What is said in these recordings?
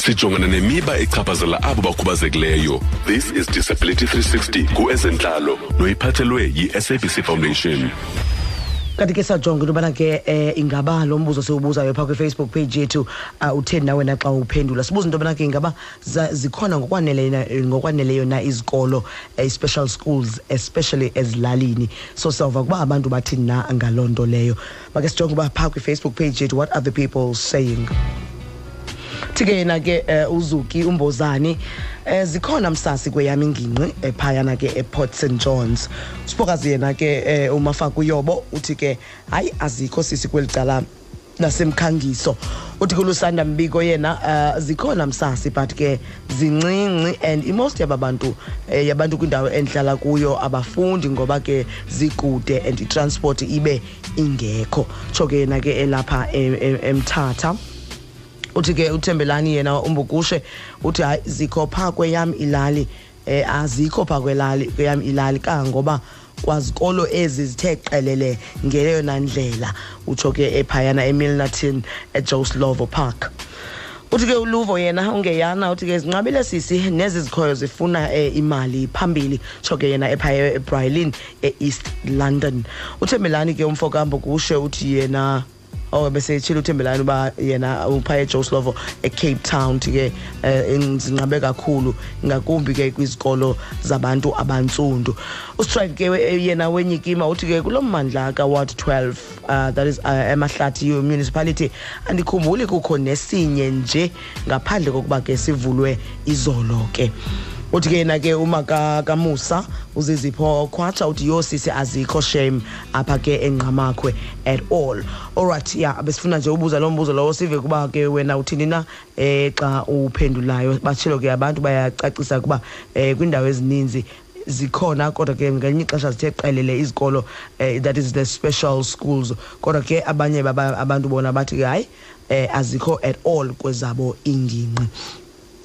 sijongana nemiba echaphazela abo bakhubazekileyo. This is disability 360 kuezentlalo noyiphathelwe yi-sabc foundation. Kanti ke sajonga into yobana ke um ingaba lo mbuzo siwubuzayo phaa kwifacebook page yethu um utheni na wena xa uphendula. Sibuza into yobana ke ingaba zikhona ngokwaneleyo na- izikolo i-special schools especially ezilalini. So sawuva kuba abantu bathini na ngaloo nto leyo. Makhe sijonge uba phaa kwifacebook page yethu what are the people saying thi ke yena ke uh, uzuki umbozani um zikhona msasi kweyam ingingqi um phayana ke eport st johns. Usifokazi yena ke um umafaku uyobo uthi ke hayi azikho sisi kweli cala nasemkhangiso. Uthi kulusanda mbiko yena uh, zikhona msasi but ke zincinci and imost yaba bantu eh, yabantu kwindawo endihlala kuyo abafundi ngoba ke zikude and itransport ibe ingekho. Tsho ke yena ke elapha em- em- emthatha. Uthi ke uthembelani yena umbukushe uthi hayi zikho phaa kweyam ilali. Eh azikho phaa kwelali kweyam ilali kangoba kwazikolo ezi zithe qelele ngeyona ndlela utsho ke ephayana emilnerton ejoslovo park. Uthi ke uluvo yena ungeyana uthi ke zinqabile sisi nezi zikhoyo zifuna eh, imali phambili tsho ke yena ephaya ebrylin e-east london. Uthembelani ke umfo kambukushe uthi yena oh bese tshilo uthembelani uba yena uphaya eJoslovo eCape Town ke eh, zinqabe kakhulu ngakumbi ke kwizikolo zabantu abantsundu. Ustrike ke we- yena wenyikima uthi ke kulommandla ka Ward 12 uh, that is uh, emahlathi municipality andikhumbuli kukho nesinye nje ngaphandle kokuba ke sivulwe izolo ke. Uthi ke yena ke uma ka- kamusa uzizipho khwatsha uthi yo sisi azikho shame apha ke enqamakhwe at all. Alright ya besifuna nje ubuza lo mbuzo lowo sive kuba ke wena uthini na eh xa uphendulayo. Batshilo ke abantu bayacacisa ukuba eh kwindawo ezininzi zikhona kodwa ke ngelinye ixesha zithe qelele izikolo eh, that is the special schools. Kodwa ke abanye baba- abantu bona bathi ke hayi eh, azikho at all kwezabo ingingqi.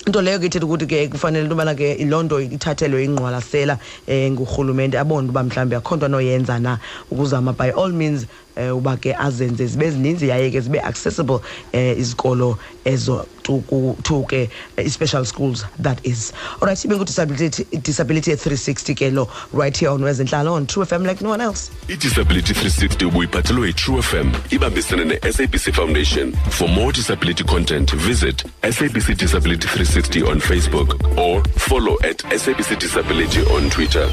Into leyo ke ithetha ukuthi ke kufanele into yobana ke loo nto ithathelwe ingqwalasela um ngurhulumente abone uba mhlawumbi akho nto anoyenza na. Ukuzama by all means um uba ke azenze zibe zininzi yaye ke zibe accessible um izikolo ezo to ku- to ke eh, i-special schools that is. Alright ibe ngudisability disability e-360 ke lo right here on wezentlalo on true fm like no one else. Idisability 360 ubuyiphathelwe yi-true fm ibambisene ne-sabc foundation. For more disability content visit sabc disability 360 on facebook or follow at sabc disability on twitter.